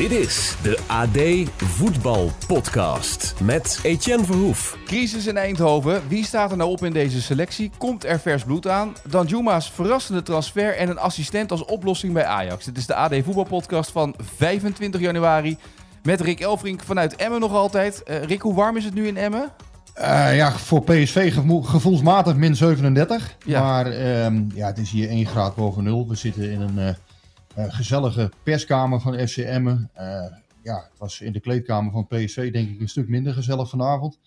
Dit is de AD Voetbal Podcast met Etienne Verhoef. Crisis in Eindhoven. Wie staat er nou op in deze selectie? Komt er vers bloed aan? Dan Juma's verrassende transfer en een assistent als oplossing bij Ajax. Dit is de AD Voetbal Podcast van 25 januari. Met Rick Elfrink vanuit Emmen nog altijd. Uh, Rick, hoe warm is het nu in Emmen? Uh, ja, voor PSV gevo gevoelsmatig min 37. Ja. Maar uh, ja, het is hier 1 graad boven nul. We zitten in een uh, gezellige perskamer van FC Emmen. ja, het was in de kleedkamer van PSV denk ik een stuk minder gezellig vanavond.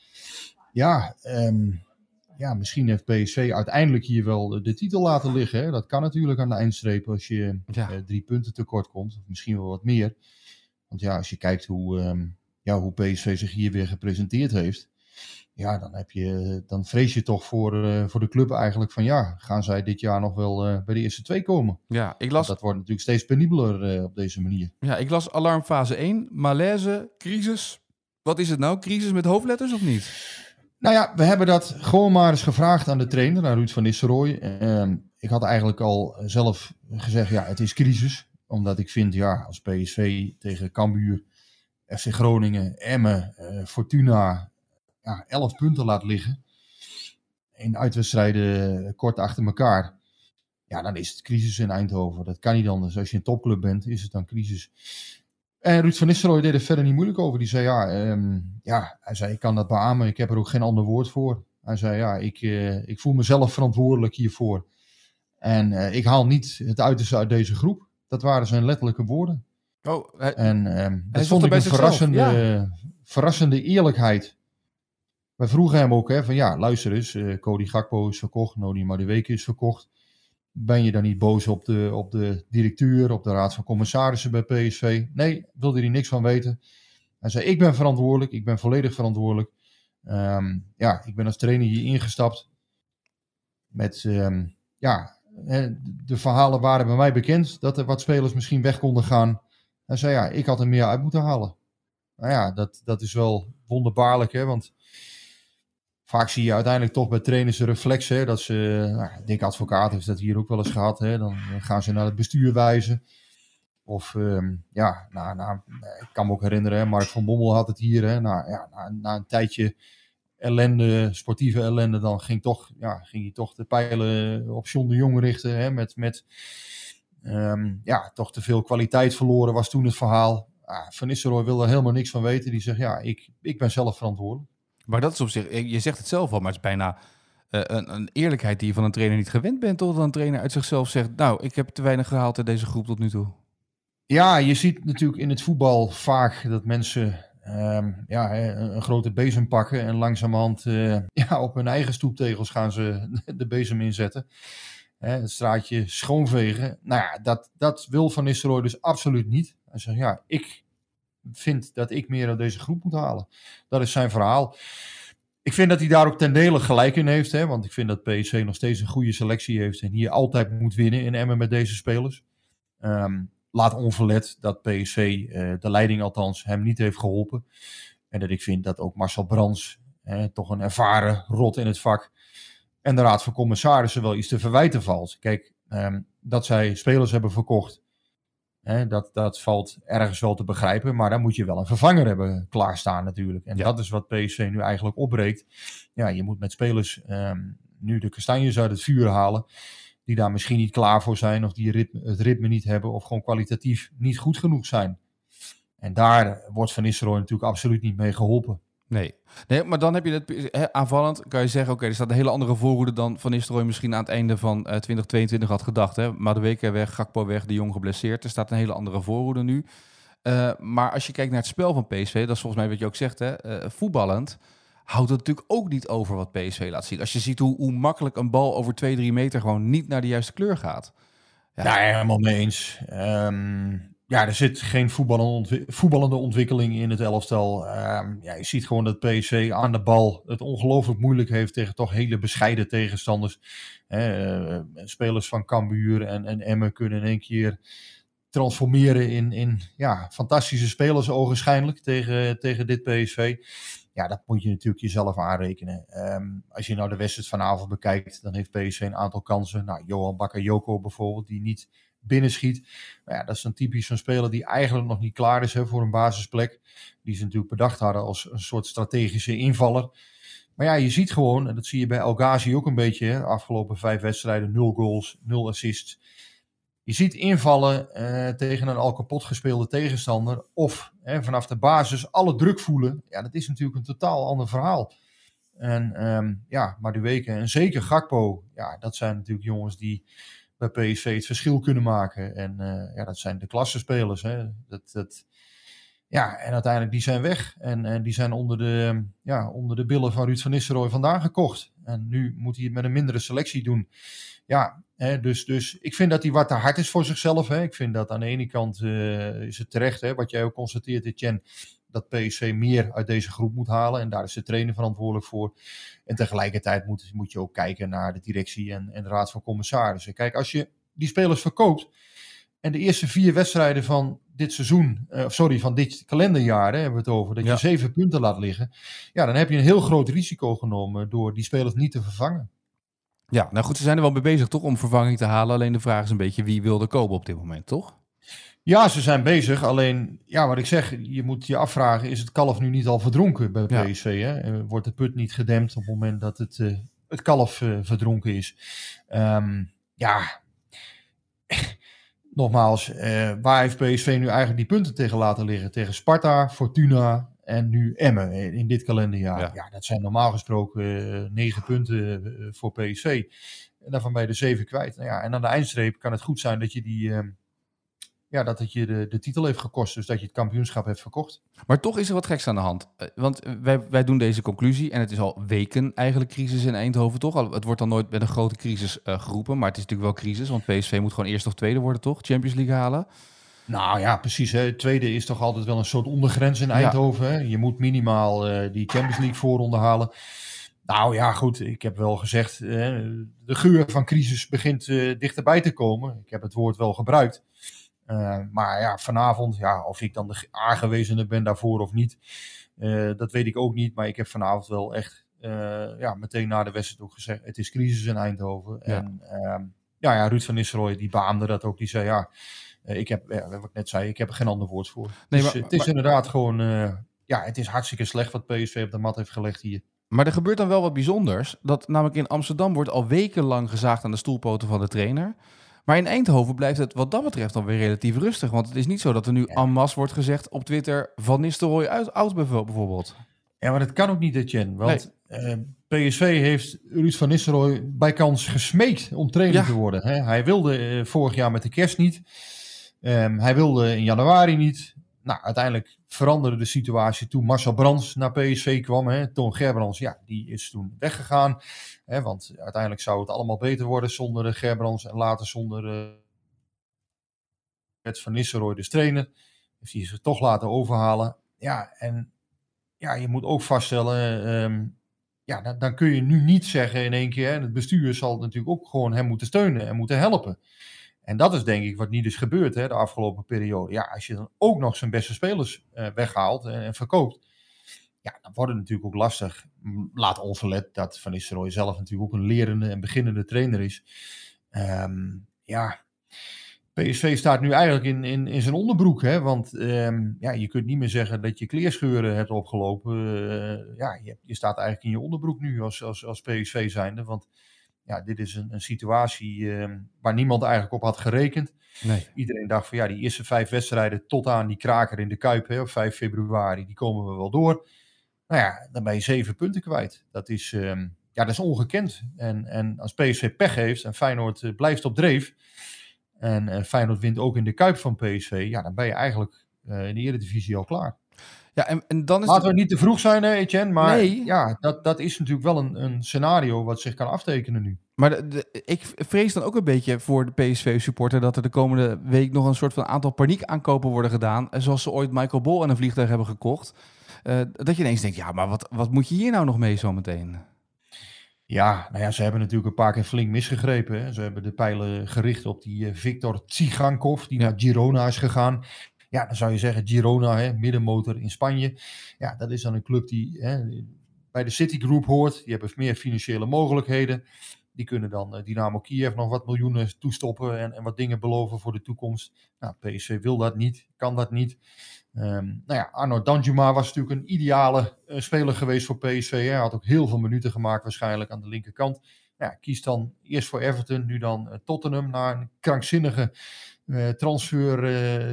Ja, um, ja misschien heeft PSV uiteindelijk hier wel de titel laten liggen. Hè? Dat kan natuurlijk aan de eindstreep als je ja. drie punten tekort komt. Of misschien wel wat meer. Want ja, als je kijkt hoe, um, ja, hoe PSV zich hier weer gepresenteerd heeft. Ja, dan, heb je, dan vrees je toch voor, uh, voor de club eigenlijk van ja, gaan zij dit jaar nog wel uh, bij de eerste twee komen? Ja, ik las... dat wordt natuurlijk steeds penibeler uh, op deze manier. Ja, ik las alarmfase 1, malaise, crisis. Wat is het nou? Crisis met hoofdletters of niet? Nou ja, we hebben dat gewoon maar eens gevraagd aan de trainer, aan Ruud van Nistelrooy. Uh, ik had eigenlijk al zelf gezegd, ja, het is crisis omdat ik vind, ja, als PSV tegen Cambuur, FC Groningen, Emmen, Fortuna, ja, 11 punten laat liggen. In uitwedstrijden kort achter elkaar. Ja, dan is het crisis in Eindhoven. Dat kan niet anders. Als je een topclub bent, is het dan crisis. En Ruud van Nistelrooy deed er verder niet moeilijk over. Die zei, ja, um, ja, hij zei, ik kan dat beamen. Ik heb er ook geen ander woord voor. Hij zei, ja, ik, uh, ik voel mezelf verantwoordelijk hiervoor. En uh, ik haal niet het uiterste uit deze groep. Dat waren zijn letterlijke woorden. Oh, hij, en um, dat vond ik een verrassende, ja. verrassende eerlijkheid. Wij vroegen hem ook, hè, van ja, luister eens, uh, Cody Gakpo is verkocht, Nodi Madueke is verkocht. Ben je dan niet boos op de, op de directeur, op de raad van commissarissen bij PSV? Nee, wilde hij niks van weten. Hij zei, ik ben verantwoordelijk, ik ben volledig verantwoordelijk. Um, ja, ik ben als trainer hier ingestapt met, um, ja, de verhalen waren bij mij bekend dat er wat spelers misschien weg konden gaan. Hij zei ja, ik had er meer uit moeten halen. Nou ja, dat, dat is wel wonderbaarlijk, hè, want vaak zie je uiteindelijk toch bij trainers een reflex, dat ze, nou, Dick Advocaat heeft dat hier ook wel eens gehad, hè, dan gaan ze naar het bestuur wijzen. Of um, ja, nou, nou, ik kan me ook herinneren, hè, Mark van Bommel had het hier, hè, nou, ja, na, na een tijdje ellende, sportieve ellende, dan ging, toch, ja, ging hij toch de pijlen op John de Jong richten. Hè, met met um, ja, toch te veel kwaliteit verloren was toen het verhaal. Ah, van Nistelrooy wilde er helemaal niks van weten. Die zegt, ja, ik, ik ben zelf verantwoordelijk. Maar dat is op zich, je zegt het zelf al, maar het is bijna uh, een, een, eerlijkheid die je van een trainer niet gewend bent. Totdat een trainer uit zichzelf zegt, nou, ik heb te weinig gehaald in deze groep tot nu toe. Ja, je ziet natuurlijk in het voetbal vaak dat mensen Um, ja, een, een, grote bezem pakken en langzamerhand uh, ja, op hun eigen stoeptegels gaan ze de bezem inzetten. Hè, het straatje schoonvegen. Nou ja, dat, dat wil Van Nistelrooy dus absoluut niet. Hij zegt, ja, ik vind dat ik meer uit deze groep moet halen. Dat is zijn verhaal. Ik vind dat hij daar ook ten dele gelijk in heeft. Hè, want ik vind dat PSC nog steeds een goede selectie heeft. En hier altijd moet winnen in Emmen met deze spelers. Um, laat onverlet dat uh, eh, de leiding althans, hem niet heeft geholpen. En dat ik vind dat ook Marcel Brands, eh, toch een ervaren rot in het vak, en de Raad van Commissarissen wel iets te verwijten valt. Kijk, um, dat zij spelers hebben verkocht, hè, dat, dat valt ergens wel te begrijpen. Maar dan moet je wel een vervanger hebben klaarstaan natuurlijk. En ja. dat is wat PSV nu eigenlijk opbreekt. Ja, je moet met spelers um, nu de kastanjes uit het vuur halen die daar misschien niet klaar voor zijn, of die ritme, het ritme niet hebben, of gewoon kwalitatief niet goed genoeg zijn. En daar wordt Van Nistelrooy natuurlijk absoluut niet mee geholpen. Nee. nee, maar dan heb je het aanvallend. Kan je zeggen, oké, er staat een hele andere voorhoede dan Van Nistelrooy misschien aan het einde van uh, 2022 had gedacht. Hè? Maar de weken weg, Gakpo weg, de jong geblesseerd. Er staat een hele andere voorhoede nu. Uh, maar als je kijkt naar het spel van PSV, dat is volgens mij wat je ook zegt, hè, uh, voetballend houdt het natuurlijk ook niet over wat PSV laat zien. Als je ziet hoe, hoe makkelijk een bal over 2, 3 meter gewoon niet naar de juiste kleur gaat. Ja, ja helemaal mee eens. Um, ja, er zit geen voetballende, ontwi voetballende ontwikkeling in het elftal. Um, ja, je ziet gewoon dat PSV aan de bal het ongelooflijk moeilijk heeft tegen toch hele bescheiden tegenstanders. uh, spelers van Cambuur en, en Emmen kunnen in één keer transformeren in, in ja, fantastische spelers ogenschijnlijk tegen, tegen dit PSV. Ja, dat moet je natuurlijk jezelf aanrekenen. Ehm, als je nou de wedstrijd vanavond bekijkt, dan heeft PSV een aantal kansen. Nou, Johan Bakayoko bijvoorbeeld, die niet binnenschiet. Nou ja, dat is een typisch zo'n speler die eigenlijk nog niet klaar is hè, voor een basisplek. Die ze natuurlijk bedacht hadden als een soort strategische invaller. Maar ja, je ziet gewoon, en dat zie je bij El Ghazi ook een beetje, hè, afgelopen vijf wedstrijden, nul goals, nul assists. Je ziet invallen eh, tegen een al kapot gespeelde tegenstander. Of vanaf de basis alle druk voelen. Ja, dat is natuurlijk een totaal ander verhaal. En um, ja, weken en zeker Gakpo. Ja, dat zijn natuurlijk jongens die bij PSV het verschil kunnen maken. En uh, ja, dat zijn de klassenspelers. Hè. Dat, dat, ja, en uiteindelijk die zijn weg. En, en die zijn onder de, ja, onder de billen van Ruud van Nistelrooy vandaan gekocht. En nu moet hij het met een mindere selectie doen. Ja, hè, dus, dus ik vind dat hij wat te hard is voor zichzelf. Hè. Ik vind dat aan de ene kant uh, is het terecht, hè, wat jij ook constateert, Etienne, dat PSV meer uit deze groep moet halen. En daar is de trainer verantwoordelijk voor. En tegelijkertijd moet, moet je ook kijken naar de directie en, en de raad van commissarissen. Kijk, als je die spelers verkoopt en de eerste vier wedstrijden van dit seizoen, uh, sorry, van dit kalenderjaar hè, hebben we het over, dat je zeven punten laat liggen. Ja, dan heb je een heel groot risico genomen door die spelers niet te vervangen. Ja, nou goed, ze zijn er wel mee bezig toch om vervanging te halen. Alleen de vraag is een beetje wie wil er kopen op dit moment, toch? Ja, ze zijn bezig. Alleen, ja, wat ik zeg, je moet je afvragen: is het kalf nu niet al verdronken bij PSV? Hè? Eh, wordt de put niet gedempt op het moment dat het, uh, het kalf uh, verdronken is? Um, ja, nogmaals, waar heeft PSV nu eigenlijk die punten tegen laten liggen? Tegen Sparta, Fortuna en nu Emmen in dit kalenderjaar. Ja, ja dat zijn normaal gesproken negen punten voor PSV. En daarvan ben je de zeven kwijt. Nou ja, en aan de eindstreep kan het goed zijn dat je die ehm, ja, dat het je de, de titel heeft gekost. Dus dat je het kampioenschap hebt verkocht. Maar toch is er wat geks aan de hand. Eh, want wij, wij doen deze conclusie en het is al weken eigenlijk crisis in Eindhoven, toch? Het wordt dan nooit met een grote crisis uh, geroepen, maar het is natuurlijk wel crisis. Want PSV moet gewoon eerst of tweede worden, toch? Champions League halen. Nou ja, precies. Hè. tweede is toch altijd wel een soort ondergrens in Eindhoven. Hè? Je moet minimaal uh, die Champions League voorronde halen. Nou ja, goed. Ik heb wel gezegd, uh, de geur van crisis begint dichterbij te komen. Ik heb het woord wel gebruikt. Uh, maar ja, vanavond, ja, of ik dan de aangewezene ben daarvoor of niet, uh, dat weet ik ook niet. Maar ik heb vanavond wel echt uh, ja, meteen na de wedstrijd ook gezegd, het is crisis in Eindhoven. Ja. En ehm, ja, ja, Ruud van Nistelrooy, die baamde dat ook. Die zei, ja, ik heb, ja, wat ik net zei, ik heb er geen ander woord voor. Nee, dus maar, het is maar, inderdaad gewoon, ja, het is hartstikke slecht wat PSV op de mat heeft gelegd hier. Maar er gebeurt dan wel wat bijzonders. Dat namelijk in Amsterdam wordt al wekenlang gezaagd aan de stoelpoten van de trainer. Maar in Eindhoven blijft het wat dat betreft dan weer relatief rustig. Want het is niet zo dat er nu en masse wordt gezegd op Twitter... Van Nistelrooy uit, oud bijvoorbeeld. Ja, maar dat kan ook niet, Etienne. Want nee. uh, PSV heeft Ruud van Nistelrooy bij kans gesmeekt om trainer ja. te worden. Hè? Hij wilde uh, vorig jaar met de kerst niet. Um, hij wilde in januari niet. Nou, uiteindelijk veranderde de situatie toen Marcel Brands naar PSV kwam. Hè. Toon Gerbrands, ja, die is toen weggegaan. Hè, want uiteindelijk zou het allemaal beter worden zonder uh, Gerbrands en later zonder uh, Van Nistelrooy dus trainer. Heeft hij zich toch laten overhalen. Ja, en ja, je moet ook vaststellen, um, ja, dan, dan, kun je nu niet zeggen in één keer, hè, het bestuur zal natuurlijk ook gewoon hem moeten steunen en moeten helpen. En dat is denk ik wat niet is gebeurd hè, de afgelopen periode. Ja, als je dan ook nog zijn beste spelers uh, weghaalt en, en, verkoopt, ja, dan wordt het natuurlijk ook lastig. Laat onverlet dat Van Nistelrooy zelf natuurlijk ook een lerende en beginnende trainer is. Um, ja, PSV staat nu eigenlijk in, in, in zijn onderbroek. Hè? Want um, ja, je kunt niet meer zeggen dat je kleerscheuren hebt opgelopen. Uh, ja, je, je, staat eigenlijk in je onderbroek nu als, als, als PSV zijnde. Want ja, dit is een, een situatie uh, waar niemand eigenlijk op had gerekend. Nee. Iedereen dacht van ja, die eerste vijf wedstrijden tot aan die kraker in de Kuip hè, op 5 februari, die komen we wel door. Nou ja, dan ben je zeven punten kwijt. Dat is, um, ja, dat is ongekend. En, en als PSV pech heeft en Feyenoord uh, blijft op dreef. En uh, Feyenoord wint ook in de Kuip van PSV. Ja, dan ben je eigenlijk uh, in de Eredivisie al klaar. Ja, en, en dan is Laten we niet te vroeg zijn, hè, Etienne. Maar nee. ja, dat, dat is natuurlijk wel een, een scenario wat zich kan aftekenen nu. Maar de, de, ik vrees dan ook een beetje voor de PSV-supporter dat er de komende week nog een soort van aantal paniekaankopen worden gedaan. Zoals ze ooit Michael Bol en een vliegtuig hebben gekocht. Uh, dat je ineens denkt, ja, maar wat, wat moet je hier nou nog mee zometeen? Ja, nou ja, ze hebben natuurlijk een paar keer flink misgegrepen. Hè. Ze hebben de pijlen gericht op die uh, Victor Tsigankov, die naar Girona is gegaan. Ja, dan zou je zeggen Girona, hè, middenmotor in Spanje. Ja, dat is dan een club die hè, bij de Citigroup hoort. Die hebben meer financiële mogelijkheden. Die kunnen dan uh, Dynamo Kiev nog wat miljoenen toestoppen en, en wat dingen beloven voor de toekomst. Nou, PSV wil dat niet, kan dat niet. Um, nou ja, Arno Danjuma was natuurlijk een ideale uh, speler geweest voor PSV. Hij had ook heel veel minuten gemaakt waarschijnlijk aan de linkerkant. Ja, kiest dan eerst voor Everton, nu dan uh, Tottenham. Na een krankzinnige uh, transfer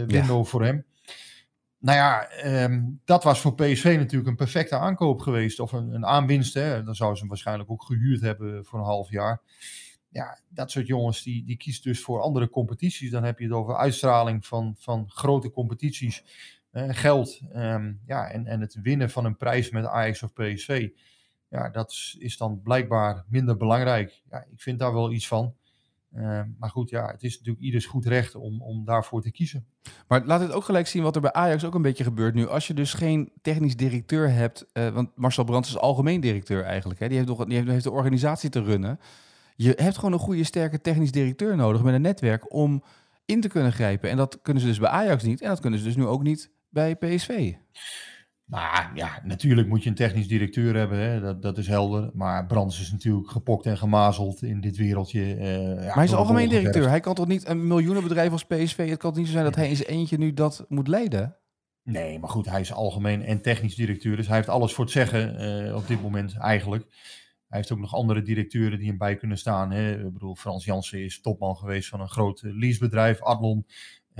window ja. voor hem. Nou ja, um, dat was voor PSV natuurlijk een perfecte aankoop geweest. Of een, een aanwinst. Hè. Dan zouden ze hem waarschijnlijk ook gehuurd hebben voor een half jaar. Ja, dat soort jongens die, die kiest dus voor andere competities. Dan heb je het over uitstraling van, van grote competities uh, geld um, ja, en, en het winnen van een prijs met Ajax of PSV. Ja, dat is dan blijkbaar minder belangrijk. Ja, ik vind daar wel iets van. Uh, maar goed, ja, het is natuurlijk ieders goed recht om, om daarvoor te kiezen. Maar laat het ook gelijk zien wat er bij Ajax ook een beetje gebeurt nu. Als je dus geen technisch directeur hebt, uh, want Marcel Brands is algemeen directeur eigenlijk. Hè? Die, heeft nog, die heeft de organisatie te runnen. Je hebt gewoon een goede, sterke technisch directeur nodig met een netwerk om in te kunnen grijpen. En dat kunnen ze dus bij Ajax niet. En dat kunnen ze dus nu ook niet bij PSV? Nou ja, natuurlijk moet je een technisch directeur hebben, hè? Dat, dat is helder. Maar Brands is natuurlijk gepokt en gemazeld in dit wereldje. Uh, ja, maar hij is algemeen directeur. Hij kan toch niet een miljoenenbedrijf als PSV... Het kan niet zo zijn dat hij in zijn eentje nu dat moet leiden? Nee, maar goed, hij is algemeen en technisch directeur. Dus hij heeft alles voor het zeggen uh, op dit moment eigenlijk. Hij heeft ook nog andere directeuren die hem bij kunnen staan. Hè? Ik bedoel, Frans Jansen is topman geweest van een groot leasebedrijf, Adlon.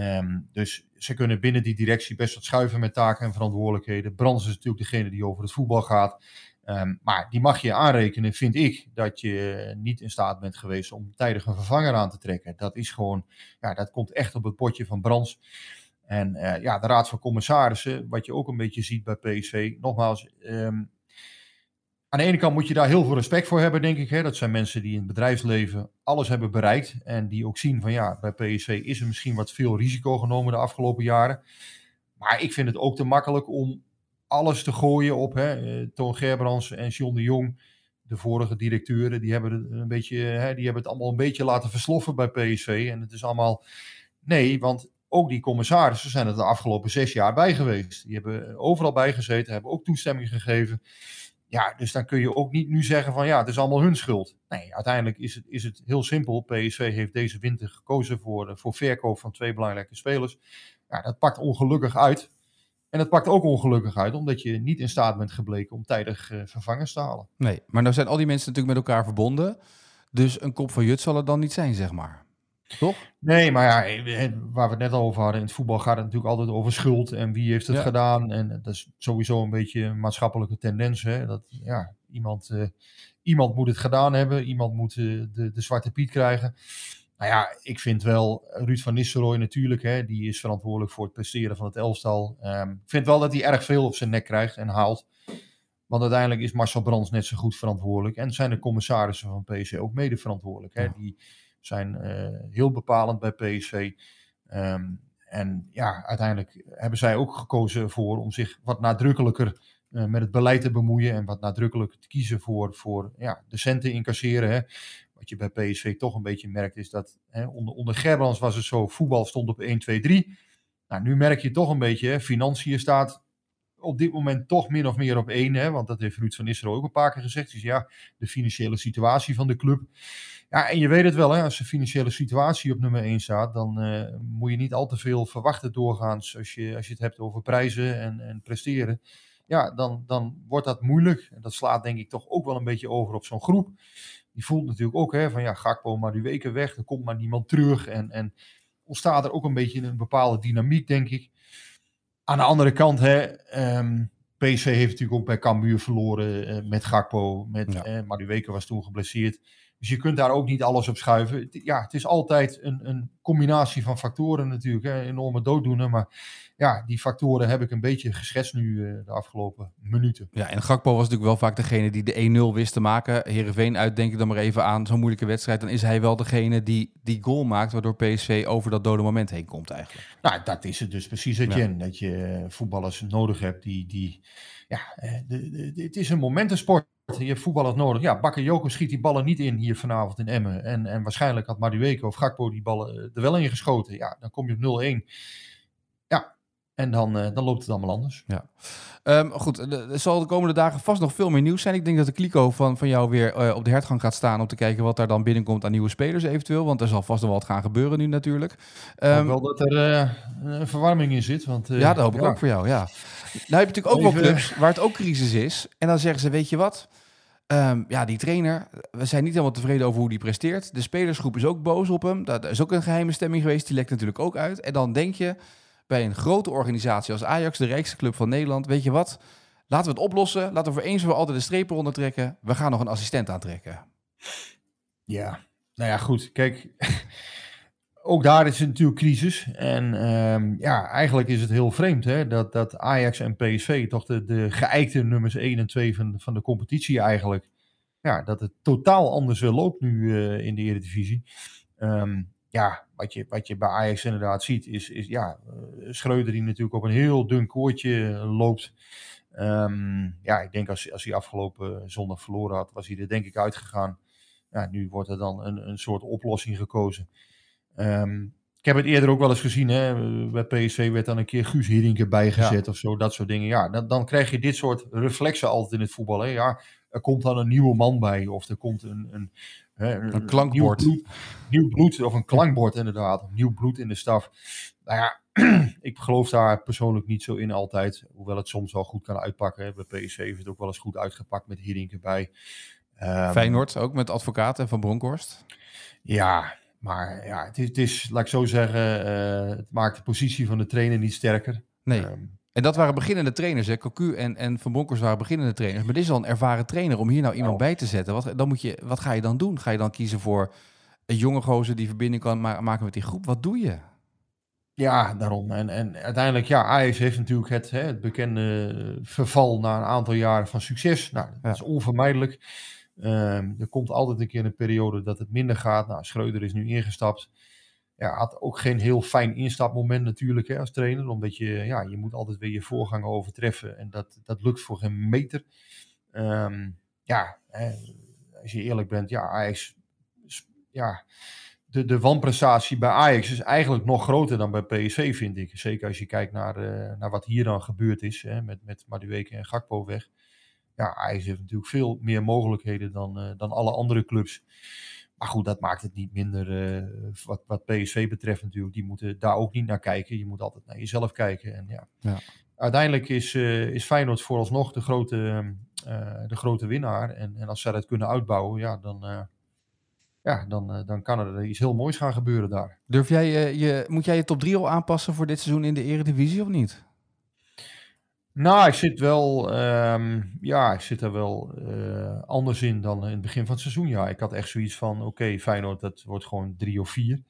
Um, dus ze kunnen binnen die directie best wat schuiven met taken en verantwoordelijkheden. Brands is natuurlijk degene die over het voetbal gaat. Um, maar die mag je aanrekenen, vind ik, dat je niet in staat bent geweest om tijdig een vervanger aan te trekken. Dat is gewoon, ja, dat komt echt op het potje van Brands. En uh, ja, de Raad van Commissarissen, wat je ook een beetje ziet bij PSV, nogmaals, um, aan de ene kant moet je daar heel veel respect voor hebben, denk ik. Hè. Dat zijn mensen die in het bedrijfsleven alles hebben bereikt. En die ook zien van ja, bij PSV is er misschien wat veel risico genomen de afgelopen jaren. Maar ik vind het ook te makkelijk om alles te gooien op hè, eh, Toon Gerbrands en John de Jong. De vorige directeuren, die hebben, het een beetje, hè, die hebben het allemaal een beetje laten versloffen bij PSV. En het is allemaal... Nee, want ook die commissarissen zijn er de afgelopen zes jaar bij geweest. Die hebben overal bij gezeten, hebben ook toestemming gegeven. Ja, dus dan kun je ook niet nu zeggen van ja, het is allemaal hun schuld. Nee, uiteindelijk is het, is het heel simpel. PSV heeft deze winter gekozen voor, eh, voor verkoop van twee belangrijke spelers. Ja, dat pakt ongelukkig uit. En dat pakt ook ongelukkig uit, omdat je niet in staat bent gebleken om tijdig uh, vervangers te halen. Nee, maar nou zijn al die mensen natuurlijk met elkaar verbonden. Dus een kop van Jut zal het dan niet zijn, zeg maar. Toch? Nee, maar ja, eh, waar we het net al over hadden, in het voetbal gaat het natuurlijk altijd over schuld en wie heeft het gedaan. En dat is sowieso een beetje een maatschappelijke tendens. Hè? Dat ja, iemand, uh, iemand moet het gedaan hebben, iemand moet uh, de, de zwarte piet krijgen. Nou ja, ik vind wel, Ruud van Nistelrooy natuurlijk, hè, die is verantwoordelijk voor het presteren van het elftal. Um, ik vind wel dat hij erg veel op zijn nek krijgt en haalt. Want uiteindelijk is Marcel Brands net zo goed verantwoordelijk. En zijn de commissarissen van PC ook mede verantwoordelijk. Hè? Die, zijn uh, heel bepalend bij PSV. Um, en ja, uiteindelijk hebben zij ook gekozen voor om zich wat nadrukkelijker uh, met het beleid te bemoeien en wat nadrukkelijker te kiezen voor, voor ja, de centen incasseren. Hè. Wat je bij PSV toch een beetje merkt is dat hè, onder, onder Gerbrands was het zo, voetbal stond op 1, 2, 3. Nou, nu merk je toch een beetje, hè, financiën staat op dit moment toch min of meer op één. Hè, want dat heeft Ruud van Nistelrooy ook een paar keer gezegd. Dus ja, de financiële situatie van de club. Ja, en je weet het wel, hè, als de financiële situatie op nummer 1 staat, dan uh, moet je niet al te veel verwachten doorgaans als je, als je het hebt over prijzen en, en presteren. Ja, dan, dan wordt dat moeilijk. En dat slaat denk ik toch ook wel een beetje over op zo'n groep. Die voelt natuurlijk ook hè, van ja, Gakpo maar die weken weg, er komt maar niemand terug. En, en ontstaat er ook een beetje een bepaalde dynamiek, denk ik. Aan de andere kant, hè, um, ehm, PSV heeft natuurlijk ook bij Cambuur verloren uh, met Gakpo. Met, ja. maar die weken was toen geblesseerd. Dus je kunt daar ook niet alles op schuiven. Ja, het is altijd een, een combinatie van factoren natuurlijk. Hè, enorme dooddoener. Maar ja, die factoren heb ik een beetje geschetst nu uh, de afgelopen minuten. Ja, en Gakpo was natuurlijk wel vaak degene die de 1-0 wist te maken. Herenveen uit, denk ik dan maar even aan zo'n moeilijke wedstrijd. Dan is hij wel degene die die goal maakt, waardoor PSV over dat dode moment heen komt eigenlijk. Nou, dat is het dus precies, Etienne. Ja. Dat je voetballers nodig hebt die... die ja, de, de, de, het is een momentensport. Je hebt voetballers nodig. Ja, Bakayoko schiet die ballen niet in hier vanavond in Emmen. En, en waarschijnlijk had Madueke of Gakpo die ballen eh, er wel in geschoten. Ja, dan kom je op 0-1. Ja, en dan, uh, dan loopt het allemaal anders. Ja. Um, goed, er zal de komende dagen vast nog veel meer nieuws zijn. Ik denk dat de kliko van, van jou weer uh, op de hertgang gaat staan om te kijken wat daar dan binnenkomt aan nieuwe spelers eventueel. Want er zal vast nog wat gaan gebeuren nu natuurlijk. Um, wel dat er uh, een verwarming in zit. Want, ja, dat hoop ik ja. ook voor jou, ja. Nou heb je natuurlijk ook Even... wel clubs waar het ook crisis is. En dan zeggen ze, weet je wat... Um, ja, die trainer, we zijn niet helemaal tevreden over hoe die presteert. De spelersgroep is ook boos op hem. Dat is ook een geheime stemming geweest, die lekt natuurlijk ook uit. En dan denk je bij een grote organisatie als Ajax, de rijkste club van Nederland, weet je wat? Laten we het oplossen. Laten we voor eens voor altijd de strepen ondertrekken. We gaan nog een assistent aantrekken. Ja, nou ja, goed. Kijk, ook daar is het natuurlijk crisis. En um, ja, eigenlijk is het heel vreemd hè, dat, dat Ajax en PSV, toch de, de geëikte nummers 1 en 2 van, van de competitie eigenlijk, ja, dat het totaal anders loopt nu uh, in de Eredivisie. Um, ja, wat je, wat je bij Ajax inderdaad ziet, is, is ja, uh, Schreuder die natuurlijk op een heel dun koordje loopt. Um, ja, ik denk als, als hij afgelopen zondag verloren had, was hij er denk ik uitgegaan. Ja, nu wordt er dan een, een soort oplossing gekozen. Um, ik heb het eerder ook wel eens gezien. Hè? Bij PSV werd dan een keer Guus Hiddink bijgezet ja. of zo. Dat soort dingen. Ja, dan, dan, krijg je dit soort reflexen altijd in het voetbal. Hè? Ja, er komt dan een nieuwe man bij. Of er komt een, een, een, een klankbord. Nieuw bloed, nieuw bloed, of een klankbord inderdaad. Nieuw bloed in de staf. Nou ja, ik geloof daar persoonlijk niet zo in altijd. Hoewel het soms wel goed kan uitpakken. Hè? Bij PSV heeft het ook wel eens goed uitgepakt met Hiddink erbij. Um, Feyenoord ook met advocaten van Bronkhorst. Ja, maar ja, het is, het is laat ik zo zeggen, uh, het maakt de positie van de trainer niet sterker. Nee. Um, en dat waren beginnende trainers, hè? Cocu en, en Van Bronckhorst waren beginnende trainers. Maar dit is al een ervaren trainer om hier nou iemand oh. bij te zetten. Wat, dan moet je, wat ga je dan doen? Ga je dan kiezen voor een jonge gozer die verbinding kan ma maken met die groep? Wat doe je? Ja, daarom. En, en uiteindelijk, ja, Ajax heeft natuurlijk het, hè, het bekende verval na een aantal jaren van succes. Nou, dat ja. is onvermijdelijk. Um, er komt altijd een keer een periode dat het minder gaat. Nou, Schreuder is nu ingestapt. Ja, had ook geen heel fijn instapmoment natuurlijk hè, als trainer. Omdat je, ja, je moet altijd weer je voorganger overtreffen. En dat, dat lukt voor geen meter. Um, ja, hè, als je eerlijk bent, ja, Ajax, ja, de, de wanprestatie bij Ajax is eigenlijk nog groter dan bij PSV, vind ik. Zeker als je kijkt naar, uh, naar wat hier dan gebeurd is, hè, met, met Madueke en Gakpo weg ja, Ajax heeft natuurlijk veel meer mogelijkheden dan, uh, dan alle andere clubs. Maar goed, dat maakt het niet minder. Uh, wat, wat PSV betreft natuurlijk, die moeten daar ook niet naar kijken. Je moet altijd naar jezelf kijken. En ja, ja. uiteindelijk is, uh, is Feyenoord vooralsnog de grote, de grote winnaar. En, en als zij dat kunnen uitbouwen, ja, dan, ja, dan, dan kan er iets heel moois gaan gebeuren daar. Durf jij, je, moet jij je top 3 al aanpassen voor dit seizoen in de Eredivisie of niet? Nou, ik zit wel, um, ja, ik zit er wel uh, anders in dan in het begin van het seizoen. Ja, ik had echt zoiets van, oké, okay, Feyenoord, dat wordt gewoon drie of vier.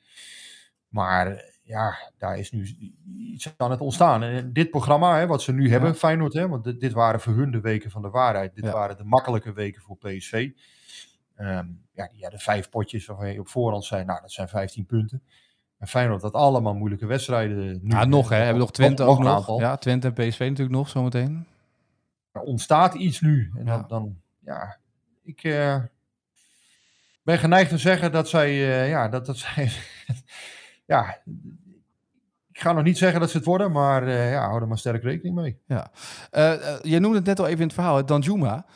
Maar ja, daar is nu iets aan het ontstaan. En dit programma, hè, wat ze nu hebben, Feyenoord, hè, want dit, dit, waren voor hun de weken van de waarheid. Dit ja. waren de makkelijke weken voor PSV. Um, ja, die hadden vijf potjes waarvan je op voorhand zei, nou, dat zijn 15 punten. En Feyenoord had allemaal moeilijke wedstrijden. Nu, ja, nog hè. Hebben nog Twente nog, ook nog. nog. Ja, Twente en PSV natuurlijk nog zometeen. Er ontstaat iets nu. En ja. Dan, dan, ja, ik uh, ben geneigd te zeggen dat zij, uh, ja, dat, dat zij, ja, ik ga nog niet zeggen dat ze het worden, maar uh, ja, hou er maar sterk rekening mee. Ja. je noemde het net al even in het verhaal, Danjuma.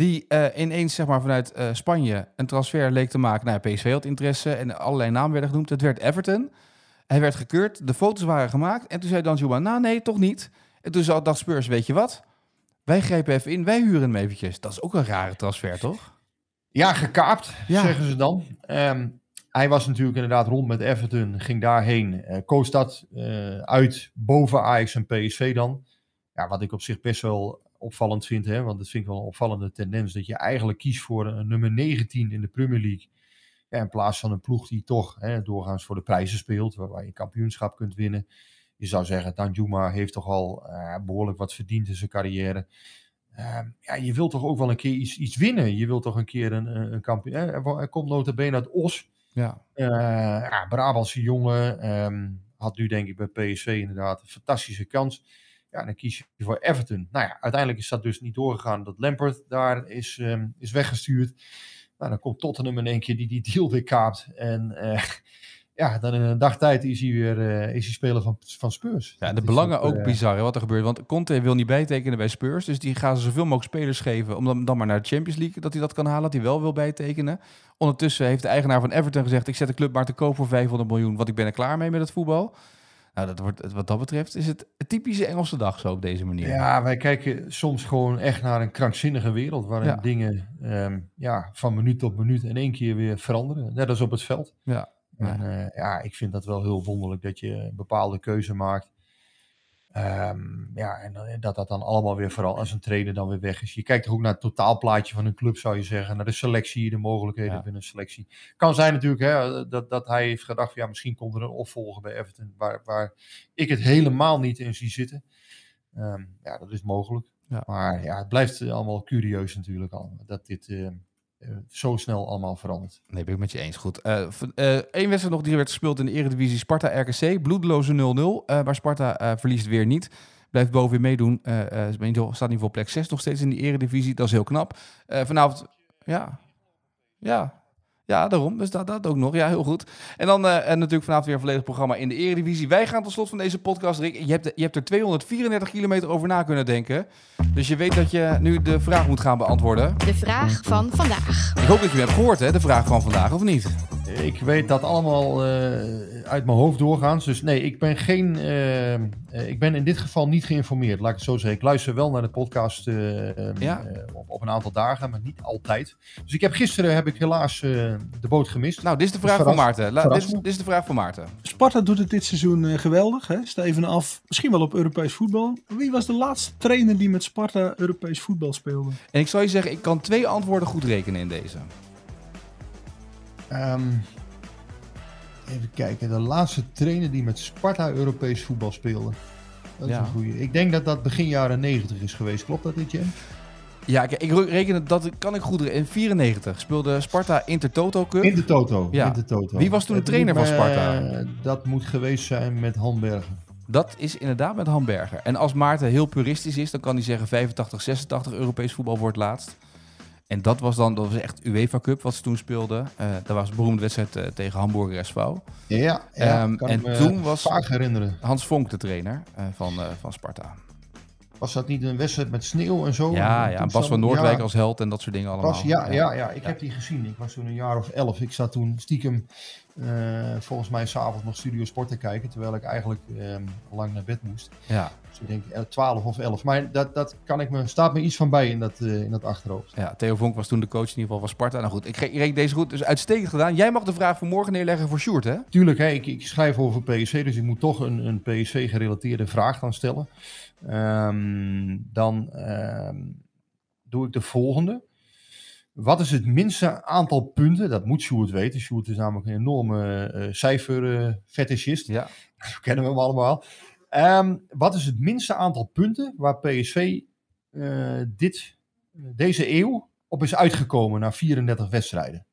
Die uh, ineens zeg maar, vanuit uh, Spanje een transfer leek te maken. Nou, PSV had interesse en allerlei namen werden genoemd. Het werd Everton. Hij werd gekeurd, de foto's waren gemaakt. En toen zei Danjuma, nou nee, toch niet. En toen dacht Spurs, weet je wat? Wij grijpen even in, wij huren hem eventjes. Dat is ook een rare transfer, toch? Ja, gekaapt, ja. zeggen ze dan. Um, hij was natuurlijk inderdaad rond met Everton, ging daarheen. Uh, koos dat uit boven Ajax en PSV dan. Ja, wat ik op zich best wel opvallend vind. Hè, want dat vind ik wel een opvallende tendens. Dat je eigenlijk kiest voor een nummer 19 in de Premier League. Ja, in plaats van een ploeg die toch hè, doorgaans voor de prijzen speelt. Waar je kampioenschap kunt winnen. Je zou zeggen, Danjuma heeft toch al uh, behoorlijk wat verdiend in zijn carrière. Uh, ja, je wilt toch ook wel een keer iets, iets winnen. Je wilt toch een keer een, een kampioen... Hij komt nota bene uit Os. Ja. Uh, ja, Brabantse jongen. Um, had nu denk ik bij PSV inderdaad een fantastische kans. Ja, dan kies je voor Everton. Nou ja, uiteindelijk is dat dus niet doorgegaan. Dat Lampert daar is, ehm, is weggestuurd. Nou, dan komt Tottenham in één keer die die deal weer kaapt. En eh, ja, dan in een dag tijd is hij weer uh, is hij speler van, van Spurs. Ja, de belangen ook, ook bizar hè, wat er gebeurt. Want Conte wil niet bijtekenen bij Spurs. Dus die gaan ze zoveel mogelijk spelers geven. Om dan, dan maar naar de Champions League dat hij dat kan halen. Dat hij wel wil bijtekenen. Ondertussen heeft de eigenaar van Everton gezegd... ik zet de club maar te koop voor 500 miljoen. Want ik ben er klaar mee met het voetbal. Nou, dat wordt, wat dat betreft is het een typische Engelse dag zo op deze manier. Ja, wij kijken soms gewoon echt naar een krankzinnige wereld waarin ja. dingen um, ja, van minuut tot minuut in één keer weer veranderen. Net als op het veld. Ja. En uh, ja, ik vind dat wel heel wonderlijk dat je een bepaalde keuze maakt. Um, ja, en dat dat dan allemaal weer vooral als een trainer dan weer weg is. Je kijkt ook naar het totaalplaatje van een club, zou je zeggen. Naar de selectie, de mogelijkheden ja. binnen een selectie. Kan zijn natuurlijk hè, dat, dat hij heeft gedacht, ja, misschien komt er een opvolger bij Everton. Waar, waar ik het helemaal niet in zie zitten. Um, ja, dat is mogelijk. Ja. Maar ja, het blijft allemaal curieus natuurlijk al. Dat dit uh, zo snel allemaal verandert. Nee, ben ik met je eens. Goed. Eén uh, uh, wedstrijd nog die werd gespeeld in de Eredivisie. Sparta-RKC. Bloedeloze 0-0. Uh, maar Sparta verliest weer niet. Blijft boven weer meedoen. staat niet voor plek 6 nog steeds in de Eredivisie. Dat is heel knap. vanavond... Ja. Ja. Ja, daarom. Dus dat, dat ook nog. Ja, heel goed. En dan en natuurlijk vanavond weer een volledig programma in de Eredivisie. Wij gaan tot slot van deze podcast, Rick. Je hebt, je hebt er 234 kilometer over na kunnen denken. Dus je weet dat je nu de vraag moet gaan beantwoorden. De vraag van vandaag. Ik hoop dat je hem hebt gehoord, hè, de vraag van vandaag, of niet? Ik weet dat allemaal uh, uit mijn hoofd doorgaans. Dus nee, ik ben, geen, uh, ik ben in dit geval niet geïnformeerd. Laat ik het zo zeggen. Ik luister wel naar de podcast uh, ja. op, op, een aantal dagen, maar niet altijd. Dus ik heb gisteren heb ik helaas de boot gemist. Nou, dit is de vraag van Maarten. La, dit, is, dit, is, de vraag van Maarten. Sparta doet het dit seizoen geweldig. Hè? Steven af, misschien wel op Europees voetbal. Wie was de laatste trainer die met Sparta Europees voetbal speelde? En ik zou je zeggen, ik kan twee antwoorden goed rekenen in deze. Um, even kijken, de laatste trainer die met Sparta Europees voetbal speelde. Dat is Ja. een goeie. Ik denk dat dat begin jaren 90 is geweest. Klopt dat dit, Jen? Ja, ik, ik reken dat kan ik goed. In 94 speelde Sparta Intertoto Cup. In de Toto. Ja. In de toto. Wie was toen de trainer van Sparta? dat moet geweest zijn met Hanbergen. Dat is inderdaad met Hamburger. En als Maarten heel puristisch is, dan kan hij zeggen 85, 86 Europees voetbal wordt laatst. En dat was dan, dat was echt UEFA Cup wat ze toen speelden. Eh, dat was een beroemde wedstrijd eh, tegen Hamburger SV. Ja, ja Ehm, kan en ik me toen was- vaak herinneren. Hans Vonk de trainer eh, van, eh, van Sparta. Was dat niet een wedstrijd met sneeuw en zo? ja, En ja, Bas van Noordwijk ja, als held en dat soort dingen allemaal. Bas, ja, ja, ja, ik heb die gezien. Ik was toen een jaar of elf. Ik zat toen stiekem eh, volgens mij s'avonds nog Studio Sport te kijken. Terwijl ik eigenlijk ehm, lang naar bed moest. Ja, Dus ik denk eh, 12 of 11. Maar dat, dat kan ik me, staat me iets van bij in dat, eh, in dat achterhoofd. ja, Theo Vonk was toen de coach in ieder geval van Sparta. Nou goed, ik re- ik reken deze goed. Dus uitstekend gedaan. Jij mag de vraag voor morgen neerleggen voor Sjoerd, hè? Tuurlijk, hè, ik, ik schrijf over PSV, dus ik moet toch een, een PSV-gerelateerde vraag dan stellen. Ehm, dan ehm, doe ik de volgende. Wat is het minste aantal punten? Dat moet Sjoerd weten. Sjoerd is namelijk een enorme eh cijferfetischist. Ja. Zo kennen we hem allemaal. Ehm, wat is het minste aantal punten waar PSV eh, dit, deze eeuw op is uitgekomen na 34 wedstrijden?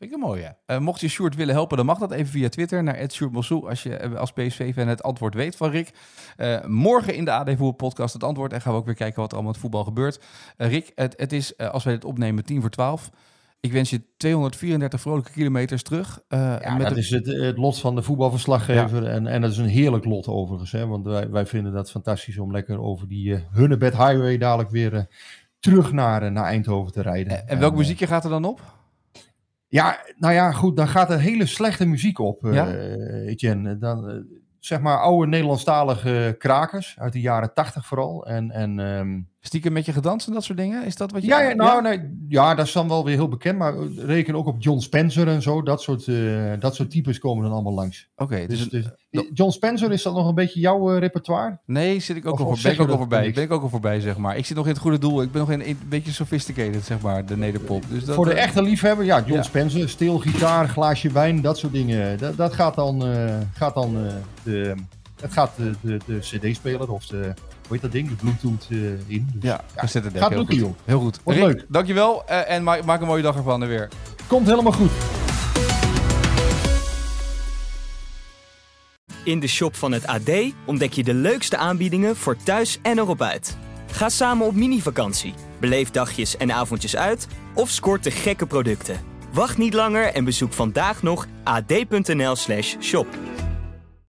Vind ik een mooie. Eh, mocht je Sjoerd willen helpen, dan mag dat even via Twitter naar @sjoerdmossou als je eh, als PSV-fan het antwoord weet van Rick. Eh, morgen in de AD Voetbal podcast het antwoord en gaan we ook weer kijken wat er allemaal met voetbal gebeurt. Rick, het, het is, als wij dit opnemen, tien voor twaalf. Ik wens je 234 vrolijke kilometers terug. Ja, met dat de- is het, het lot van de voetbalverslaggever. En, en dat is een heerlijk lot overigens. Hè? Want wij, wij vinden dat fantastisch om lekker over die Hunnebed Highway dadelijk weer terug naar, naar Eindhoven te rijden. En, en welk muziekje gaat er dan op? Ja, nou ja, goed. Dan gaat er hele slechte muziek op, eh Ja? Etienne. Dan, eh, zeg maar oude Nederlandstalige krakers uit de jaren tachtig vooral. En, en ehm, Stiekem met je gedanst en dat soort dingen? Is dat wat je... ja, ja, nou, Nee, ja, dat is dan wel weer heel bekend. Maar reken ook op John Spencer en zo. Dat soort, eh, dat soort types komen dan allemaal langs. Oké, dus... Dus, dus, John Spencer, is dat nog een beetje jouw eh, repertoire? Nee, zit ik ook Of- al voor, ben ik ook al voorbij. Ben ik ook al voorbij, zeg maar. Ik zit nog in het goede doel. Ik ben nog in, een beetje sophisticated, zeg maar, de nederpop. Dus dat, Voor de eh, echte liefhebber, ja, John ja. Spencer, steelgitaar, glaasje wijn, dat soort dingen. Dat, dat gaat dan, eh, gaat dan eh, de, het gaat de, de, de CD-speler of de, heet dat ding, de Bluetooth eh, in. Dus, Ja, cassette deck. gaat heel lukken, goed. joh. Heel goed. Wordt Rick, leuk. Dankjewel eh, en maak, maak een mooie dag ervan er weer. Komt helemaal goed. In de shop van het AD ontdek je de leukste aanbiedingen voor thuis en erop uit. Ga samen op mini-vakantie, beleef dagjes en avondjes uit of scoort de gekke producten. Wacht niet langer en bezoek vandaag nog ad.nl/shop.